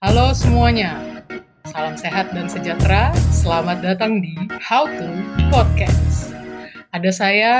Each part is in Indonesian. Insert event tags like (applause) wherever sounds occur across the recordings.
Halo semuanya, salam sehat dan sejahtera. Selamat datang di How to Podcast. Ada saya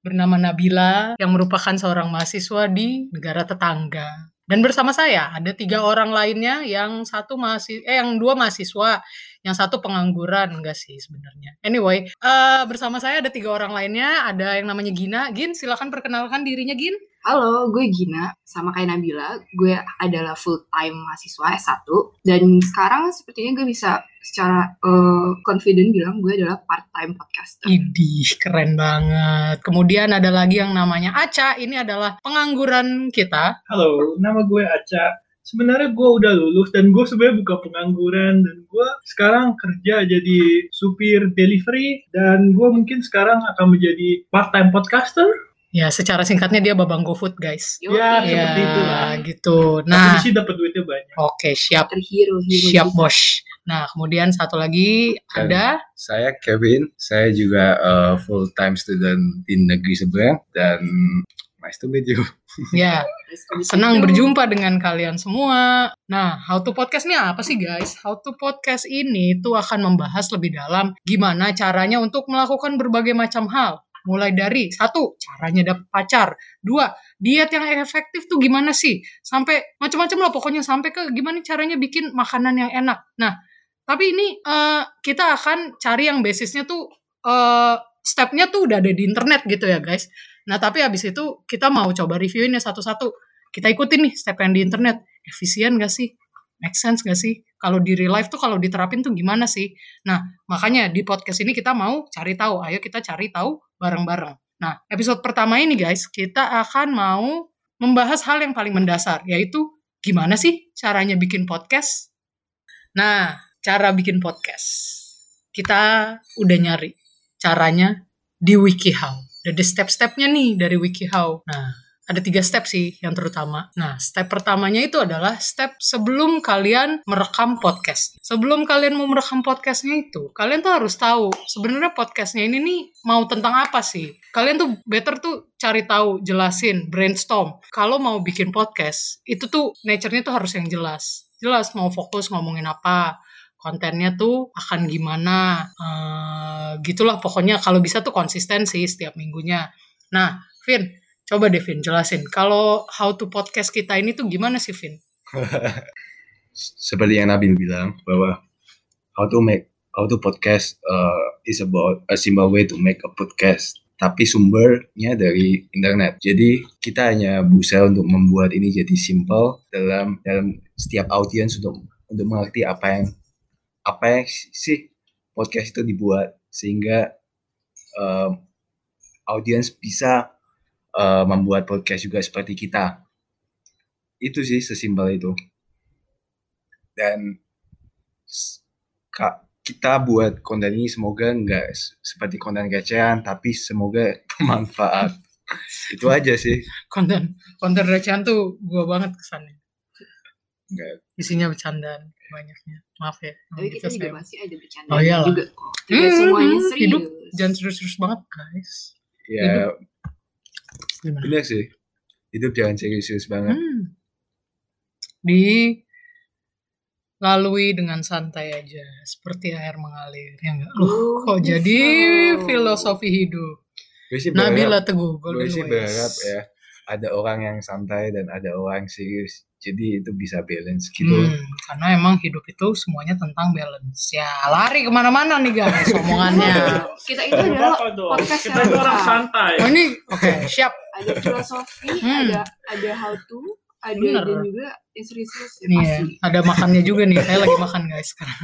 bernama Nabila yang merupakan seorang mahasiswa di negara tetangga. Dan bersama saya ada tiga orang lainnya yang satu masih eh yang dua mahasiswa, yang satu pengangguran enggak sih sebenarnya. Anyway, uh, bersama saya ada tiga orang lainnya, ada yang namanya Gina. Gin, silakan perkenalkan dirinya Gin. Halo, gue Gina, sama kayak Nabila. Gue adalah full time mahasiswa S1 dan sekarang sepertinya gue bisa secara uh, confident bilang gue adalah part time podcaster. Idih, keren banget. Kemudian ada lagi yang namanya Aca. Ini adalah pengangguran kita. Halo, nama gue Aca. Sebenarnya gue udah lulus dan gue sebenarnya buka pengangguran dan gue sekarang kerja jadi supir delivery dan gue mungkin sekarang akan menjadi part time podcaster Ya, secara singkatnya dia babang GoFood, guys. ya, seperti itu lah. gitu. Nah, Tapi di dapat duitnya banyak. Oke, okay, siap. Hero, hero siap, bos. Nah, kemudian satu lagi Dan ada saya Kevin. Saya juga uh, full time student di negeri seberang dan nice to meet you. (laughs) Ya, senang berjumpa dengan kalian semua. Nah, How to Podcast ini apa sih guys? How to Podcast ini tuh akan membahas lebih dalam gimana caranya untuk melakukan berbagai macam hal mulai dari satu caranya dapet pacar. Dua diet yang efektif tuh gimana sih? Sampai macam-macam lah pokoknya sampai ke gimana caranya bikin makanan yang enak. Nah tapi ini uh, kita akan cari yang basisnya tuh uh, stepnya tuh udah ada di internet gitu ya guys. Nah tapi habis itu kita mau coba reviewin ya satu-satu. Kita ikutin nih step yang di internet. Efisien gak sih make sense gak sih kalau di real life tuh kalau diterapin tuh gimana sih? Nah, makanya di podcast ini kita mau cari tahu. Ayo kita cari tahu bareng-bareng. Nah, episode pertama ini guys, kita akan mau membahas hal yang paling mendasar, yaitu gimana sih caranya bikin podcast? Nah, cara bikin podcast. Kita udah nyari caranya di WikiHow. Ada step-stepnya nih dari WikiHow. Nah, ada tiga step sih yang terutama. Nah, step pertamanya itu adalah step sebelum kalian merekam podcast. Sebelum kalian mau merekam podcastnya itu, kalian tuh harus tahu sebenarnya podcastnya ini nih mau tentang apa sih. Kalian tuh better tuh cari tahu, jelasin, brainstorm. Kalau mau bikin podcast, itu tuh nature-nya tuh harus yang jelas. Jelas mau fokus ngomongin apa, kontennya tuh akan gimana, uh, gitulah pokoknya kalau bisa tuh konsisten sih setiap minggunya. Nah, Vin, Coba deh Vin, jelasin. Kalau how to podcast kita ini tuh gimana sih Vin? (laughs) Seperti yang Nabil bilang bahwa how to make how to podcast uh, is about a simple way to make a podcast. Tapi sumbernya dari internet. Jadi kita hanya berusaha untuk membuat ini jadi simple dalam dalam setiap audiens untuk untuk mengerti apa yang apa yang sih podcast itu dibuat sehingga uh, audiens bisa uh, membuat podcast juga seperti kita. Itu sih sesimpel itu. Dan kak kita buat konten ini semoga nggak seperti konten kecehan tapi semoga (laughs) bermanfaat. itu aja sih. Konten konten recehan tuh gua banget kesannya. Enggak. Isinya bercandaan banyaknya. Maaf ya. Tapi kita juga masih ada bercanda oh, iyalah. juga Tidak hmm, semuanya serius. Hidup jangan serius-serius banget guys. Ya, hidup Gimana? Bener sih. Hidup jangan serius-serius banget. Hmm. Di lalui dengan santai aja, seperti air mengalir. Ya enggak? Loh, kok jadi filosofi hidup? Nabila Teguh. Gue sih berharap ya ada orang yang santai dan ada orang serius. Jadi itu bisa balance gitu. Hmm, karena emang hidup itu semuanya tentang balance. Ya lari ke mana-mana nih guys omongannya. (laughs) kita itu adalah podcast kita itu orang santai. Oh ini oke okay, siap. Ada filosofi, hmm. ada ada how to, ada Bener. dan juga yang serius-serius. Ya, iya, ada makannya juga nih. Saya lagi makan guys sekarang.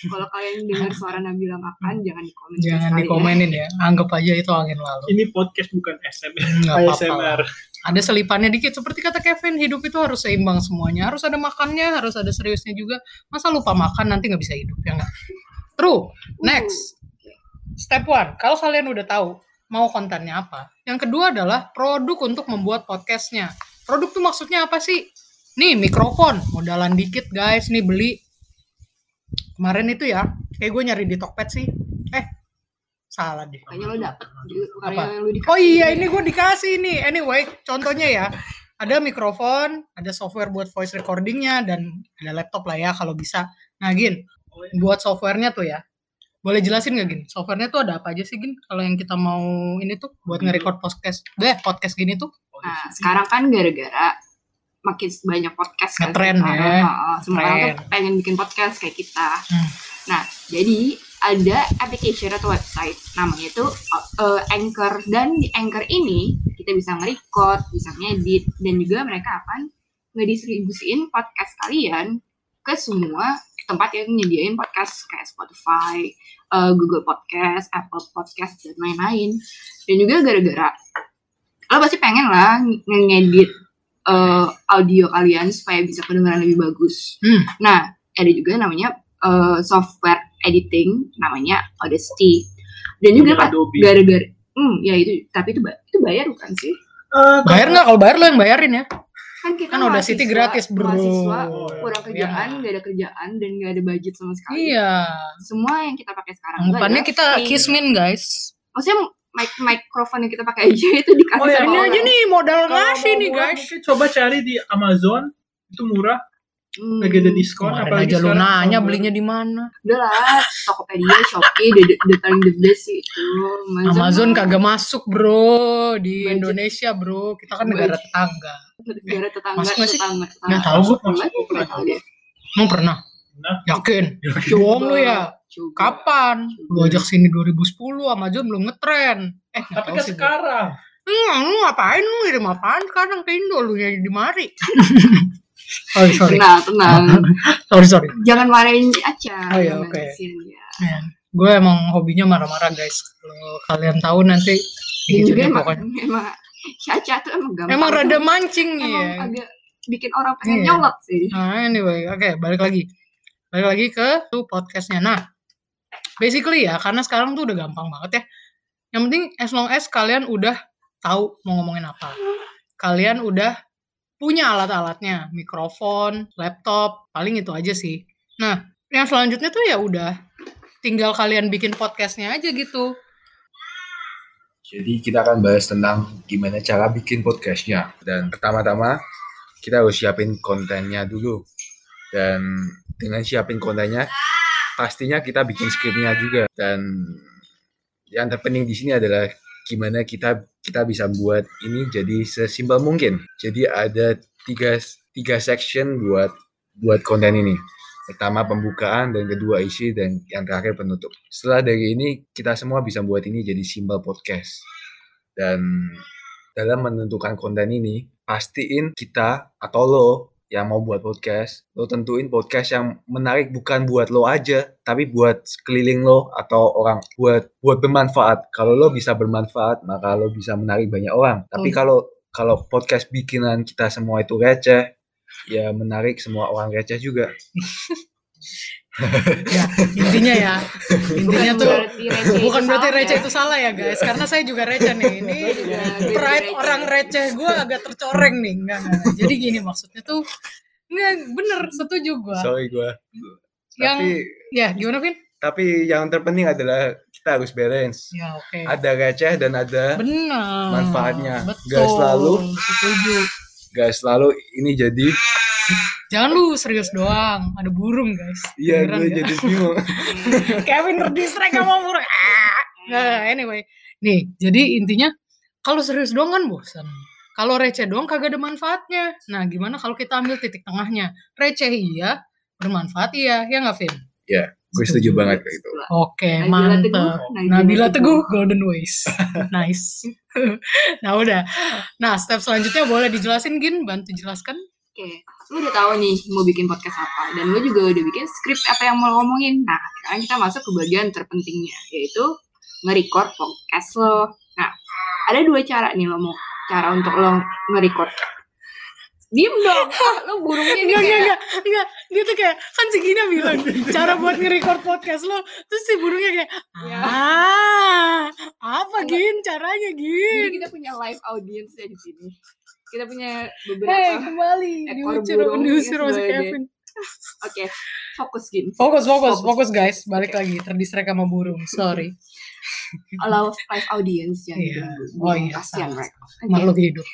Kalau kalian dengar suara Nabila makan, hmm. jangan dikomen. Jangan ya. dikomenin ya. Anggap aja itu angin lalu. Ini podcast bukan SMR. ASMR. Ada selipannya dikit. Seperti kata Kevin, hidup itu harus seimbang semuanya. Harus ada makannya, harus ada seriusnya juga. Masa lupa makan nanti nggak bisa hidup ya nggak? True. Next. Step one. Kalau kalian udah tahu mau kontennya apa. Yang kedua adalah produk untuk membuat podcastnya. Produk tuh maksudnya apa sih? Nih mikrofon, modalan dikit guys, nih beli kemarin itu ya kayak gue nyari di Tokped sih eh salah deh kayaknya lo dapet Apa? Lo oh iya ini gue dikasih nih anyway contohnya ya ada mikrofon, ada software buat voice recordingnya dan ada laptop lah ya kalau bisa. Nah, Gin, buat softwarenya tuh ya. Boleh jelasin nggak Gin? Softwarenya tuh ada apa aja sih Gin? Kalau yang kita mau ini tuh buat nge-record podcast, deh podcast gini tuh. Nah, sekarang kan gara-gara makin banyak podcast kan sekarang. ya. Heeh, semua orang tuh pengen bikin podcast kayak kita. Hmm. Nah, jadi ada application atau website namanya itu uh, Anchor dan di Anchor ini kita bisa nge-record, bisa ngedit dan juga mereka akan ngedistribusiin podcast kalian ke semua tempat yang nyediain podcast kayak Spotify, uh, Google Podcast, Apple Podcast dan lain-lain. Dan juga gara-gara lo pasti pengen lah nge- ngedit uh, audio kalian supaya bisa kedengaran lebih bagus. Hmm. Nah, ada juga namanya uh, software editing namanya Audacity. Dan juga gara-gara hmm ya itu tapi itu itu bayar bukan sih? Eh, Bayar nggak? Kalau bayar lo yang bayarin ya. Kan kita Kan Audacity mahasiswa- gratis, bro. Mahasiswa Oh, kurang Iya. kerjaan, nggak ada kerjaan dan nggak ada budget sama sekali. Iya. Semua yang kita pakai sekarang adalah kita free. kismin guys. Maksudnya mic mikrofon yang kita pakai aja (laughs) itu dikasih Oh, ya, sama Ini orang. aja nih modal ngasih nih murah, guys. Mungkin coba cari di Amazon itu murah, Hmm, lagi ada diskon. Apalagi aja lu nanya belinya di mana. Udah lah, Tokopedia, Shopee, the, the, the paling the best sih itu. Amazon mah kagak masuk bro di Budget. Indonesia bro. Kita kan negara Budget. tetangga. Negara tetangga, Masuk nggak sih? tetangga, tetangga. Nggak tahu gue. Tahu deh. Emang pernah? Nah, Yakin? ya, Bohong lu ya? Coba. Kapan? Lu ajak sini 2010 Amazon belum ngetren. Eh nggak Tapi kan sekarang. Hmm, lu ngapain lu ngirim apaan sekarang ke Indo lu yang di mari? (laughs) sorry sorry. Tenang, tenang. (laughs) Sorry sorry. Jangan marahin Aca. Oh, iya, oke. kasihan dia. Gue emang hobinya marah-marah guys. Kalau kalian tahu nanti gitu juga deh emang, pokoknya. emang (laughs) si Aca tuh emang gampang. Emang rada mancing nih Emang ya. agak bikin orang pengen Iya. nyolot sih. Nah anyway, oke balik lagi. Balik lagi ke tuh podcastnya. Nah, basically ya, karena sekarang tuh udah gampang banget ya. Yang penting as long as kalian udah tahu mau ngomongin apa. Kalian udah punya alat-alatnya, mikrofon, laptop, paling itu aja sih. Nah, yang selanjutnya tuh ya udah tinggal kalian bikin podcastnya aja gitu. Jadi kita akan bahas tentang gimana cara bikin podcastnya. Dan pertama-tama kita harus siapin kontennya dulu. Dan dengan siapin kontennya, pastinya kita bikin skripnya juga. Dan yang terpenting di sini adalah gimana kita kita bisa buat ini jadi sesimpel mungkin. Jadi ada tiga tiga section buat buat konten ini. Pertama pembukaan dan kedua isi dan yang terakhir penutup. Setelah dari ini kita semua bisa buat ini jadi simple podcast. Dan dalam menentukan konten ini pastiin kita atau lo yang mau buat podcast, lo tentuin podcast yang menarik bukan buat lo aja, tapi buat sekeliling lo atau orang buat buat bermanfaat. Kalau lo bisa bermanfaat, maka lo bisa menarik banyak orang. Tapi kalau kalau podcast bikinan kita semua itu receh, ya menarik semua orang receh juga. (laughs) Ya, intinya ya. Intinya tuh berarti receh bukan berarti receh ya. itu salah ya guys, karena saya juga receh nih. Ini pride orang receh gue agak tercoreng nih. Enggak, enggak. Jadi gini maksudnya tuh enggak bener setuju gue. Sorry gue. Yang Tapi ya gimana Vin? tapi yang terpenting adalah kita harus balance. Ya oke. Ada receh dan ada Benar. manfaatnya. Betul. Nggak selalu- Setuju. Gak selalu ini jadi Jangan lu serius doang. Ada burung guys. iya gue nggak? jadi (laughs) bingung. (laughs) Kevin terdistract sama burung. Ah. Nggak, anyway. Nih, jadi intinya kalau serius doang kan bosan. Kalau receh doang kagak ada manfaatnya. Nah, gimana kalau kita ambil titik tengahnya? Receh iya, bermanfaat iya, ya nggak, Vin? Gue setuju banget kayak gitu. Oke, Teguh, mantap. Nabila Teguh, Golden Ways. (laughs) nice. (laughs) nah, udah. Nah, step selanjutnya boleh dijelasin, Gin? Bantu jelaskan. Oke, lu udah tahu nih mau bikin podcast apa dan lu juga udah bikin skrip apa yang mau lo ngomongin. Nah, sekarang kita masuk ke bagian terpentingnya yaitu nge-record podcast lo. Nah, ada dua cara nih lo mau cara untuk lo nge-record. Diem dong, ah, lo burungnya nih Enggak, kayak enggak, enggak. Dia tuh kayak, kan si Gina bilang, cara buat nge-record podcast lo, terus si burungnya kayak, Ya. ah, apa Gin, caranya Jadi Gin? kita punya live audience ya di sini. Kita punya beberapa. kembali, ekor diusir, burung Kevin. Oke, fokus gini Fokus, fokus, fokus guys. Balik lagi, terdistract sama burung. Sorry. (laughs) allow live audience jangan Iya. diganggu. Oh iya, kasihan mereka. Makhluk hidup.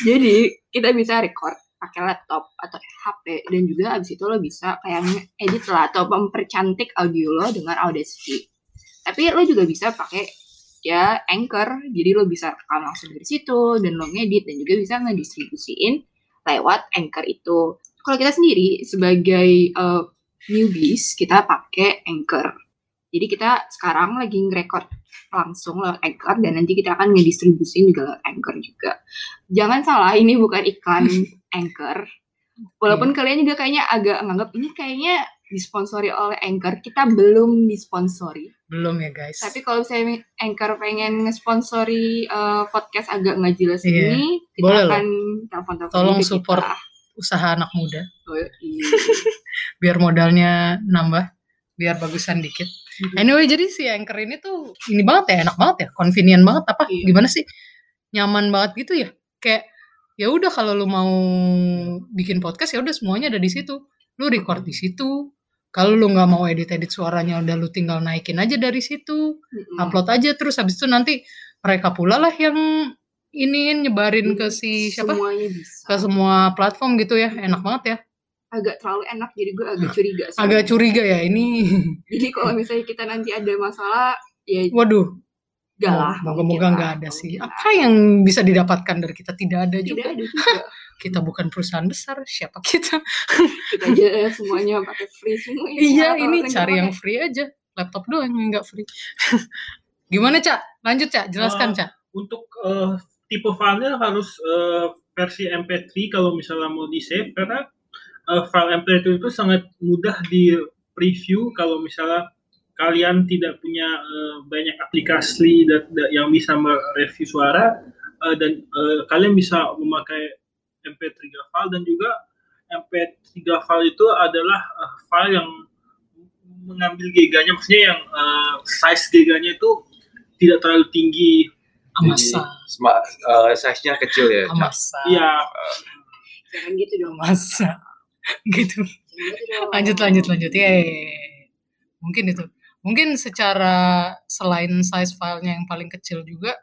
jadi kita bisa record pakai laptop atau HP dan juga abis itu lo bisa kayak edit lah atau mempercantik audio lo dengan Audacity tapi lo juga bisa pakai ya Anchor jadi lo bisa rekam langsung dari situ dan lo ngedit dan juga bisa ngedistribusiin lewat Anchor itu kalau kita sendiri sebagai eh, newbies kita pakai Anchor. Jadi kita sekarang lagi ngerekord langsung lewat Anchor dan nanti kita akan ngedistribusiin juga lewat Anchor juga. Jangan salah ini bukan iklan (laughs) Anchor. Walaupun kalian juga kayaknya agak nganggap ini kayaknya disponsori oleh Anchor. Kita belum disponsori. Belum ya guys. tapi kalau misalnya Anchor pengen ngesponsori eh, podcast agak nggak jelas Iya. ini kita Boleh akan telepon-telepon Tolong ke kita. Usaha anak muda. Oh, iya. (laughs) Biar modalnya nambah. Biar bagusan dikit. Anyway, jadi si Anchor ini tuh ini banget ya, enak banget ya, convenient banget apa? Iya. Gimana sih? Nyaman banget gitu ya. Kayak ya udah kalau lu mau bikin podcast ya udah semuanya ada di situ. Lu record di situ. Kalau lu nggak mau edit-edit suaranya udah lu tinggal naikin aja dari situ, Mm-mm. upload aja terus habis itu nanti mereka pula lah yang iniin nyebarin ke si siapa? semuanya bisa Ke semua platform gitu ya. Enak banget ya. agak terlalu enak jadi gue agak curiga Agak sebenarnya. curiga ya ini. (laughs) jadi kalau misalnya kita nanti ada masalah ya Waduh, enggak lah moga-moga mungkin nggak lah, ada sih. Apa yang bisa didapatkan dari kita tidak ada tidak juga. ada juga (laughs) Kita bukan perusahaan besar, siapa kita? (laughs) kita aja semuanya pakai free semua iya, ini cari yang free aja. Laptop doang yang nggak free. Gimana, Cak? Lanjut, Cak. Jelaskan, Oh. Cak. untuk eh, tipe filenya harus eh, versi MP3 kalau misalnya mau di save karena eh, file MP3 itu sangat mudah di preview kalau misalnya kalian tidak punya eh, banyak aplikasi da- da- yang bisa mereview suara eh, dan eh, kalian bisa memakai MP3 file dan juga MP3 file itu adalah eh, file yang mengambil giganya maksudnya yang eh, size giganya itu tidak terlalu tinggi Amasa. Sma- eh, size-nya kecil ya. Amasa. Iya, jangan gitu dong Amasa. (laughs) gitu. Gitu. Lanjut, lanjut, lanjut. Yeay. Mungkin itu. Mungkin secara selain size filenya yang paling kecil juga,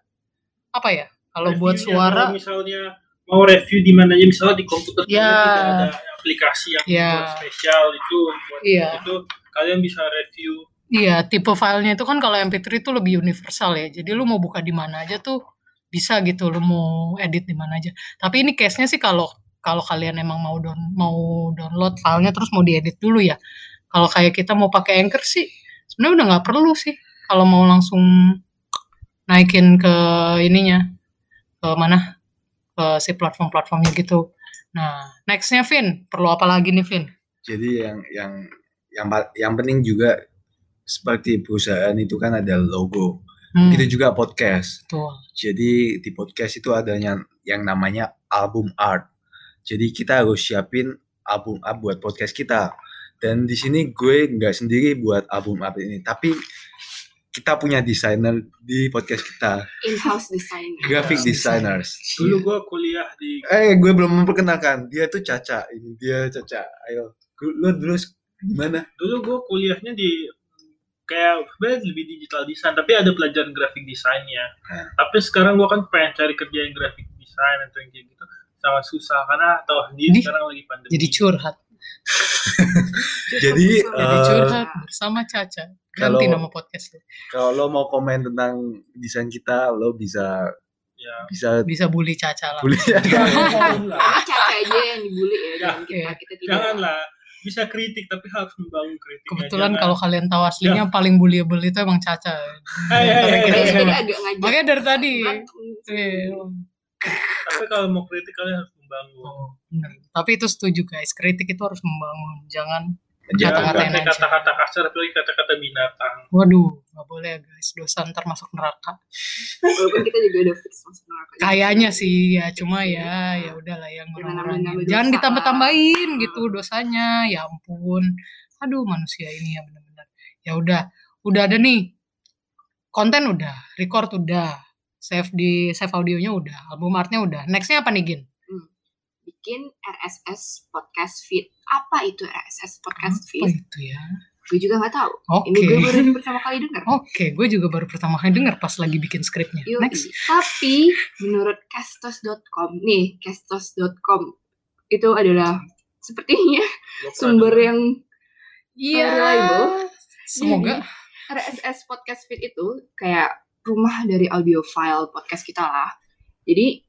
apa ya? Kalau buat suara, kalau misalnya mau review di mana aja misalnya di komputer Ya. kalian tidak ada aplikasi yang Ya. buat spesial itu buat Iya. itu kalian bisa review Iya, tipe filenya itu kan kalau MP3 itu lebih universal ya. Jadi lu mau buka di mana aja tuh bisa gitu, lu mau edit di mana aja. Tapi ini case-nya sih kalau kalau kalian emang mau down, mau download filenya terus mau diedit dulu ya. Kalau kayak kita mau pakai Anchor sih sebenarnya udah nggak perlu sih. Kalau mau langsung naikin ke ininya ke mana ke si platform-platformnya gitu. Nah, nextnya Vin, perlu apa lagi nih Vin? Jadi yang yang yang yang penting juga seperti perusahaan itu kan ada logo. Hmm, Itu juga podcast. betul. Jadi di podcast itu adanya yang namanya album art. Jadi kita harus siapin album art buat podcast kita. Dan di sini gue nggak sendiri buat album art ini, tapi kita punya desainer di podcast kita, in-house designer graphic Iya, designers. dulu gua kuliah di Eh, gue belum memperkenalkan. Dia tuh Caca. Ini dia Caca. Ayo, lu dulu gimana? dulu gua kuliahnya di kayak sebenarnya lebih digital design tapi ada pelajaran graphic desainnya Nah. tapi sekarang gua kan pengen cari kerja yang graphic design atau yang kayak gitu sangat susah karena tahu sendiri Jadi- sekarang lagi pandemi Jadi curhat. (laughs) Jadi, Jadi Eh, curhat bersama Caca. Ganti kalau- nama podcastnya. Kalau lo mau komen tentang desain kita, lo bisa ya bisa Bisa bully Caca lah. Karena (laughs) Caca aja yang dibully ya jangan kita kita tidak janganlah bisa kritik tapi harus membangun kritik Kebetulan kalau kalian tahu aslinya paling bullyable itu emang Caca. Hai, hai, hai, Kita- Makanya dari tadi. Iya. tapi kalau mau kritik kalian harus membangun Oh, bener. Tapi itu setuju guys, kritik itu harus membangun. Jangan, Pakai aja. kata-kata kasar apalagi kata-kata binatang waduh, nggak boleh ya guys. Dosa ntar masuk neraka. walaupun kita juga udah fix masuk neraka Kayaknya sih ya, cuma ya ya udahlah yang nambah-nambah jangan ditambah-tambahin gitu dosanya. Ya ampun. Aduh manusia ini ya benar-benar. Ya udah, udah ada nih. Konten udah, record udah, save di save audionya udah, album artnya udah. Nextnya apa nih Gin? Bikin RSS podcast feed. Apa itu RSS podcast Apa feed? itu ya? Gue juga nggak tahu. Oke. Ini gue baru pertama kali dengar. Oke, gue juga baru pertama kali dengar pas lagi bikin skripnya. Next. Tapi menurut castos.com nih, castos.com itu adalah sepertinya sumber yang Iya. reliable. Semoga. RSS podcast feed itu kayak rumah dari audio file podcast kita lah. Jadi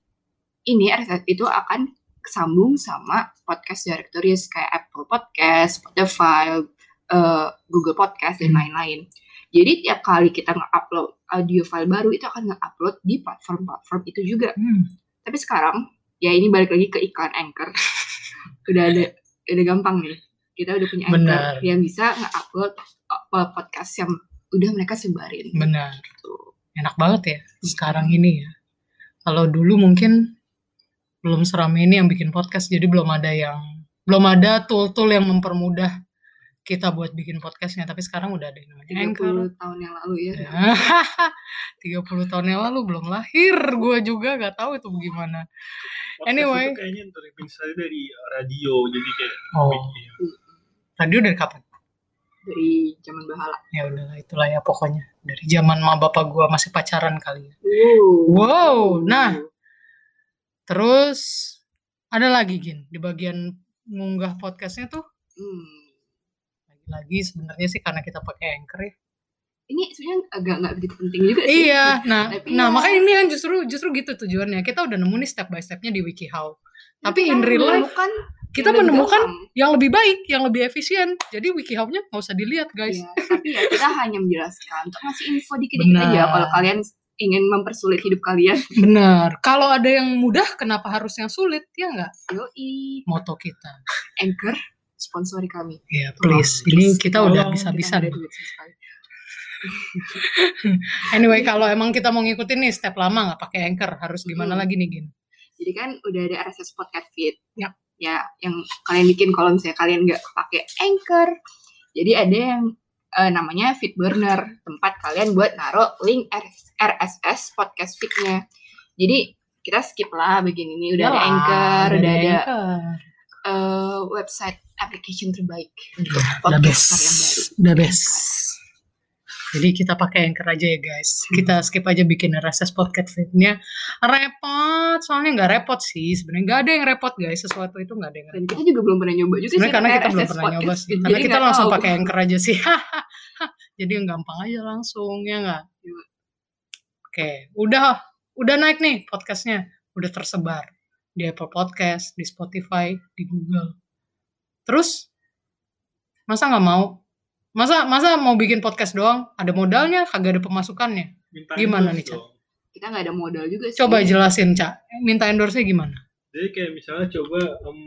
ini RSS itu akan kesambung sama podcast directories kayak Apple Podcast, Spotify, eh, Google Podcast dan Hmm. lain-lain. Jadi tiap kali kita nge-upload audio file baru itu akan nge-upload di platform-platform itu juga. Hmm. Tapi sekarang ya ini balik lagi ke iklan Anchor. (laughs) udah ada udah gampang nih. Kita udah punya Anchor Benar. yang bisa nge-upload uh, podcast yang udah mereka sebarin. Benar. Gitu. Enak banget ya sekarang ini ya. Kalau dulu mungkin belum seramai ini yang bikin podcast, jadi belum ada yang belum ada tool-tool yang mempermudah kita buat bikin podcastnya. Tapi sekarang udah ada yang namanya Anchor. 30 tahun yang lalu ya. Ya. 30 tahun yang lalu belum lahir gue juga gak tahu itu gimana. Podcast Anyway. itu kayaknya terinspirasi dari radio jadi kayak Oh, iya. radio dari kapan? Dari zaman bahala. Ya udahlah itulah ya pokoknya. Dari zaman ma bapak gue masih pacaran kali ya. Wow. Wow, nah. Terus ada lagi Gin di bagian ngunggah podcastnya tuh Hmm. lagi-lagi sebenarnya sih karena kita pakai Anchor ya. Ini sebenarnya agak nggak begitu penting juga sih. Iya, nah, Tapi nah ya. makanya ini kan justru justru gitu tujuannya. Kita udah nemu nih step by stepnya di WikiHow. Tapi Kita in real life kita yang menemukan gampang. yang lebih baik, yang lebih efisien. Jadi WikiHow-nya nggak usah dilihat guys. Iya, tapi ya kita hanya menjelaskan untuk ngasih info dikit-dikit aja kalau kalian ingin mempersulit hidup kalian. (laughs) Benar. Kalau ada yang mudah, kenapa harus yang sulit? Ya nggak? Yoi, Moto kita. Anchor sponsori kami. Ya please. Ini kita udah bisa-bisa. (laughs) Anyway, kalau emang kita mau ngikutin nih step lama nggak pakai Anchor, harus gimana Hmm. lagi nih Gin? Jadi kan udah ada RSS podcast feed. Yap. Ya, yang kalian bikin kalau misalnya kalian nggak pakai Anchor. Jadi ada yang eh, namanya feed burner, tempat kalian buat naruh link RS RSS podcast feed-nya. Jadi kita skip lah bagian ini udah ada Anchor, udah ada eh, website application terbaik untuk podcaster yang baru. Udah best. Jadi kita pakai Anchor aja ya guys. Kita skip aja bikin RSS podcast feed-nya. Repot, soalnya nggak repot sih. Sebenarnya nggak ada yang repot guys. Sesuatu itu nggak ada yang Dan repot. kita juga belum pernah nyoba juga Sebenarnya sih karena kita belum pernah nyoba podcast sih. feed, Karena jadi kita langsung tahu. pakai Anchor aja sih. (laughs) Jadi yang gampang aja langsung ya nggak. Oke, udah udah naik nih podcastnya. Udah tersebar di Apple Podcast, di Spotify, di Google. Terus masa nggak mau? Masa masa mau bikin podcast doang? Ada modalnya, kagak ada pemasukannya. Minta Gimana endorse nih, Cak? Kita nggak ada modal juga sih. Coba jelasin, Cak. Minta endorse-nya gimana? Jadi kayak misalnya coba em,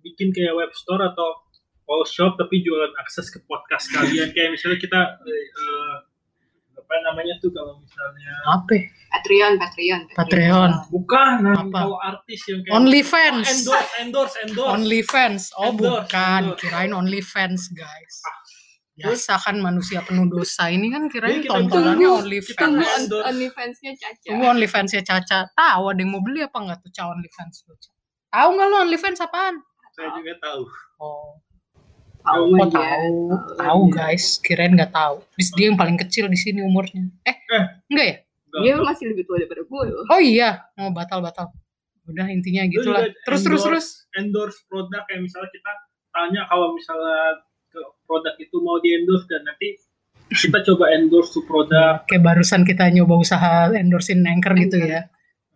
bikin kayak web store atau wall shop tapi jualan akses ke podcast kalian (laughs) kayak misalnya kita eh, apa namanya tuh kalau misalnya Apa? Patreon, Patreon, Patreon. bukan nah Apa? kalau artis yang kayak OnlyFans. endorse endorse endorse OnlyFans. Oh, Endorse, bukan. endorse. Kirain OnlyFans, guys. Ah. Biasa kan manusia penuh dosa ini kan kirain kita tontonannya OnlyFans. Tunggu OnlyFans-nya Caca. Tunggu OnlyFans-nya Caca. Tahu ada yang mau beli apa enggak tuh Caca OnlyFans lu? Tahu nggak lo OnlyFans apaan? saya juga tahu Oh, Tahu kok aja. tahu? Tahu guys, kirain nggak tahu. Terus dia yang paling kecil di sini umurnya. Eh, Eh. enggak ya? Dia masih lebih tua daripada gue loh. Oh iya, mau batal-batal. Udah intinya gitulah. Terus terus terus. endorse- produk kayak misalnya kita tanya kalau misalnya produk itu mau di endorse dan nanti kita coba endorse tuh produk Kayak barusan kita nyoba usaha endorsein Anchor gitu ya.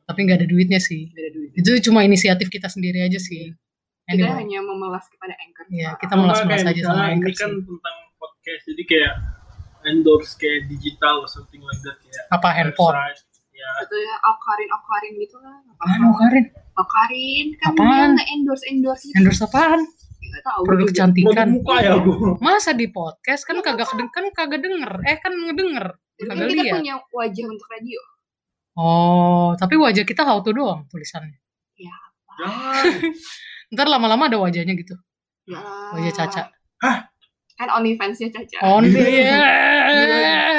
Tapi nggak ada duitnya sih. Gak ada duit. Itu cuma inisiatif kita sendiri aja sih. Kita Anyway, hanya memelas kepada Anchor. ya kita Sama melas-melas kayak aja sama Anchor ini kan sih. tentang podcast jadi kayak endorse kayak digital or something like that kayak Apa handphone? ya Atau ya Okarin Okarin gitu lah. Apaan mau Karin? Okarin kan Apaan? dia nge-endorse endorse gitu. Endorse apaan? Nggak tahu. Produk kecantikan. muka ya bu Masa di podcast kan Ya, kagak kan kagak denger. Eh kan ngedenger. Tapi kagak kan kita punya wajah untuk radio. Oh, tapi wajah kita how to doang tulisannya. jangan (laughs) Ntar lama-lama ada wajahnya gitu. Ya. Wajah Caca. Kan OnlyFans-nya Caca. On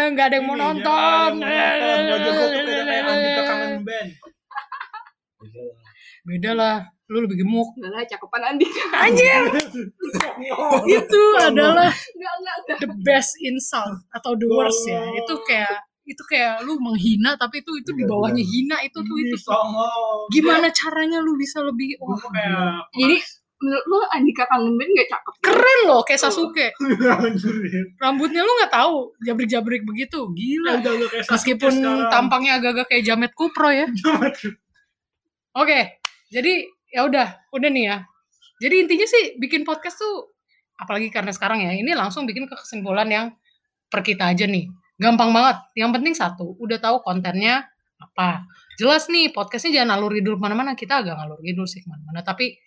nggak ada yang mau Ini, nonton. jangan yang mau nonton. wajah gua tuh kayak kayak Andika kangen band Beda lah. Lu lebih gemuk. Enggak lah, cakepan Andika. Anjir, (laughs) itu adalah Enggak, enggak, enggak. the best insult atau the worst ya. Itu kayak itu kayak lu menghina tapi itu itu di bawahnya hina itu tuh itu. tuh. Gimana caranya lu bisa lebih wah Gua kayak Jadi menurut lo Andika kangen band gak cakep? keren loh kayak Sasuke. (laughs) Anjir. Rambutnya lu nggak tahu jabrik-jabrik begitu. Gila. Udah lu kayak Sasuke Meskipun tampangnya agak-agak kayak Jamet Kupro ya. Oke, jadi ya udah, udah nih ya. Jadi intinya sih bikin podcast tuh apalagi karena sekarang ya, ini langsung bikin ke kesimpulan yang per kita aja nih. Gampang banget. Yang penting satu, udah tahu kontennya apa. Jelas nih podcastnya jangan alur ngidul ke mana-mana. Kita agak ngalur ngidul sih ke mana-mana. Tapi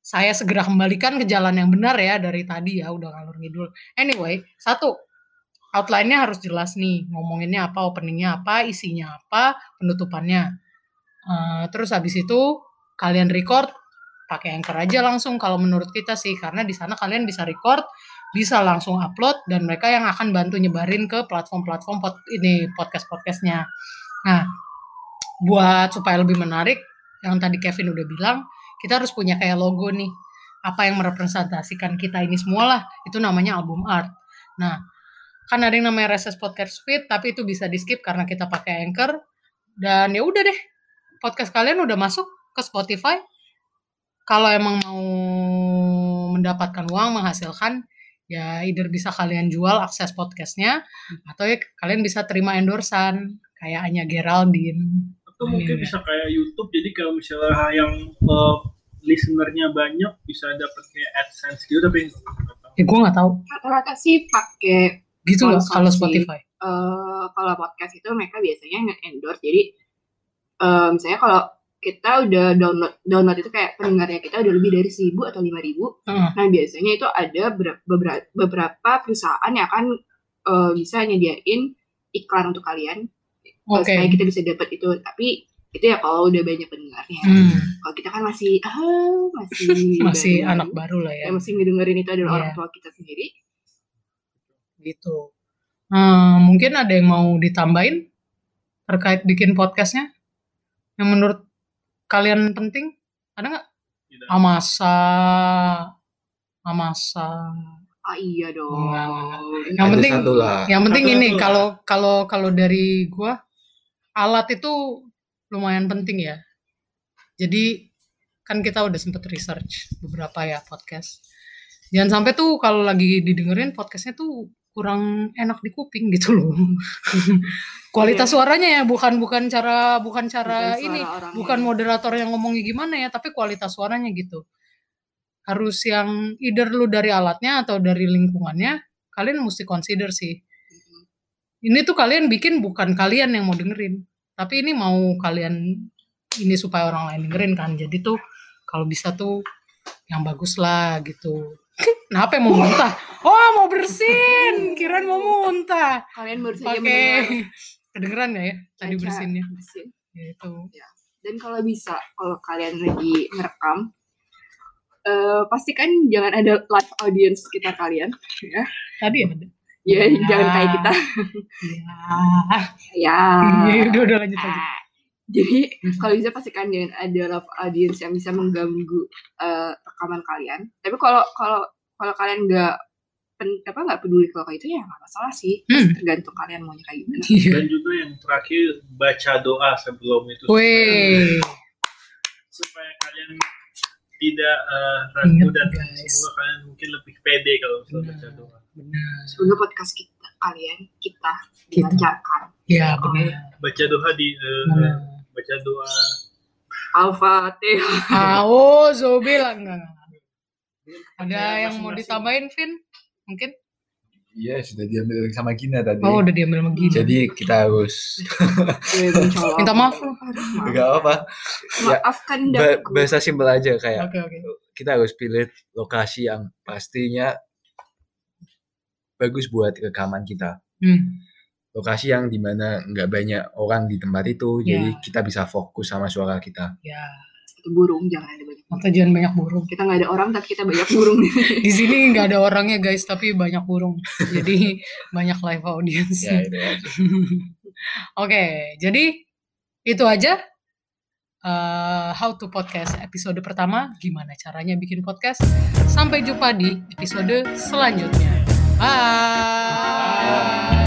saya segera kembalikan ke jalan yang benar ya dari tadi ya udah ngalur ngidul. Anyway, satu outline-nya harus jelas nih. Ngomonginnya apa, openingnya apa, isinya apa, penutupannya. Eh, terus habis itu kalian record pakai anchor aja langsung kalau menurut kita sih karena di sana kalian bisa record bisa langsung upload dan mereka yang akan bantu nyebarin ke platform-platform pod, ini podcast-podcastnya. Nah, buat supaya lebih menarik, yang tadi Kevin udah bilang, kita harus punya kayak logo nih, apa yang merepresentasikan kita ini semua lah, itu namanya album art. Nah, kan ada yang namanya Reses Podcast Feed, tapi itu bisa di skip karena kita pakai Anchor. Dan ya udah deh, podcast kalian udah masuk ke Spotify. Kalau emang mau mendapatkan uang, menghasilkan, ya either bisa kalian jual akses podcastnya, atau ya kalian bisa terima endorsan, kayak Anya Geraldine. Atau mungkin Iya. bisa kayak YouTube. Jadi kalau misalnya yang eh, listenernya banyak bisa dapat kayak AdSense gitu tapi. Ya gue nggak tahu, Rata-rata sih pakai gitu loh kalau Spotify. eh kalau podcast itu mereka biasanya nge-endorse. Jadi eh, misalnya kalau kita udah download download itu kayak pendengarnya kita udah lebih dari 1000 atau 5000 Heeh. Nah, biasanya itu ada ber- bebera- beberapa perusahaan yang akan eh, bisa nyediain iklan untuk kalian Oke. supaya kita bisa dapat itu. Tapi itu ya kalau udah banyak pendengarnya. Hmm, Kalau kita kan masih ah masih (laughs) masih baru. anak baru lah ya. yang masih ngedengerin itu adalah Iya. orang tua kita sendiri. gitu. Hmm, mungkin ada yang mau ditambahin terkait bikin podcastnya yang menurut kalian penting? Ada nggak? Amasa, Amasa. Ah iya dong. Yang Ada penting, yang penting Satu ini kalau kalau kalau dari gua alat itu lumayan penting ya. Jadi kan kita udah sempet research beberapa ya podcast. Jangan sampai tuh kalau lagi didengerin podcastnya tuh kurang enak di kuping gitu loh. (laughs) Kualitas Iya. suaranya ya bukan bukan cara bukan cara Bukan ini orangnya. bukan moderator yang ngomongnya gimana ya, tapi kualitas suaranya gitu. Harus yang either lu dari alatnya atau dari lingkungannya, kalian mesti consider sih. Ini tuh kalian bikin bukan kalian yang mau dengerin, tapi ini mau kalian ini supaya orang lain dengerin kan. Jadi tuh kalau bisa tuh yang bagus lah gitu. Kenapa yang mau muntah? Oh mau bersin, kirain mau muntah. Kalian baru saja mendengar kedengeran nggak ya tadi Caca bersinnya? bersin. Gitu. Dan kalau bisa, kalau kalian lagi ngerekam, eh pastikan jangan ada live audience kita kalian. Ya, Tadi ada. ya Ya. jangan kayak kita. Ya. Ya. Iya, udah udah lanjut aja. Jadi kalau bisa pastikan jangan ada live audience yang bisa mengganggu eh, rekaman kalian. Tapi kalau kalau kalau kalian nggak pen- apa nggak peduli kalau kayak itu ya nggak masalah sih. Hmm. Tergantung kalian maunya kayak gimana. Iya. Dan juga yang terakhir baca doa sebelum itu supaya, supaya kalian tidak eh, ragu Ingat, dan guys. semoga kalian mungkin lebih pede kalau misalnya baca Benar. doa. Benar. Semoga podcast kita kalian kita Kita. dilancarkan. Iya, benar. Baca doa di Benar. Baca doa Al-Fatihah. Ah, Zobel enggak, enggak. Ada Ya, yang mau ditambahin, Vin? Mungkin? Iya, sudah diambil sama Gina tadi. Oh, udah diambil sama Gina. Jadi kita harus mencolok. (laughs) Minta maaf enggak apa. Ya, Maafkan daku. bahasa simpel aja kayak Oke, oke. kita harus pilih lokasi yang pastinya bagus buat rekaman kita. Hmm. Lokasi yang di mana nggak banyak orang di tempat itu, jadi Ya. kita bisa fokus sama suara kita. Ya, Itu burung jangan ada banyak. burung. atau jangan banyak burung. Kita nggak ada orang tapi kita banyak burung. (laughs) Di sini nggak ada orangnya, guys, tapi banyak burung. Jadi (laughs) banyak live audience. Ya, itu aja. (laughs) Oke, jadi itu aja uh, How to Podcast episode pertama. Gimana caranya bikin podcast? Sampai jumpa di episode selanjutnya. Bye.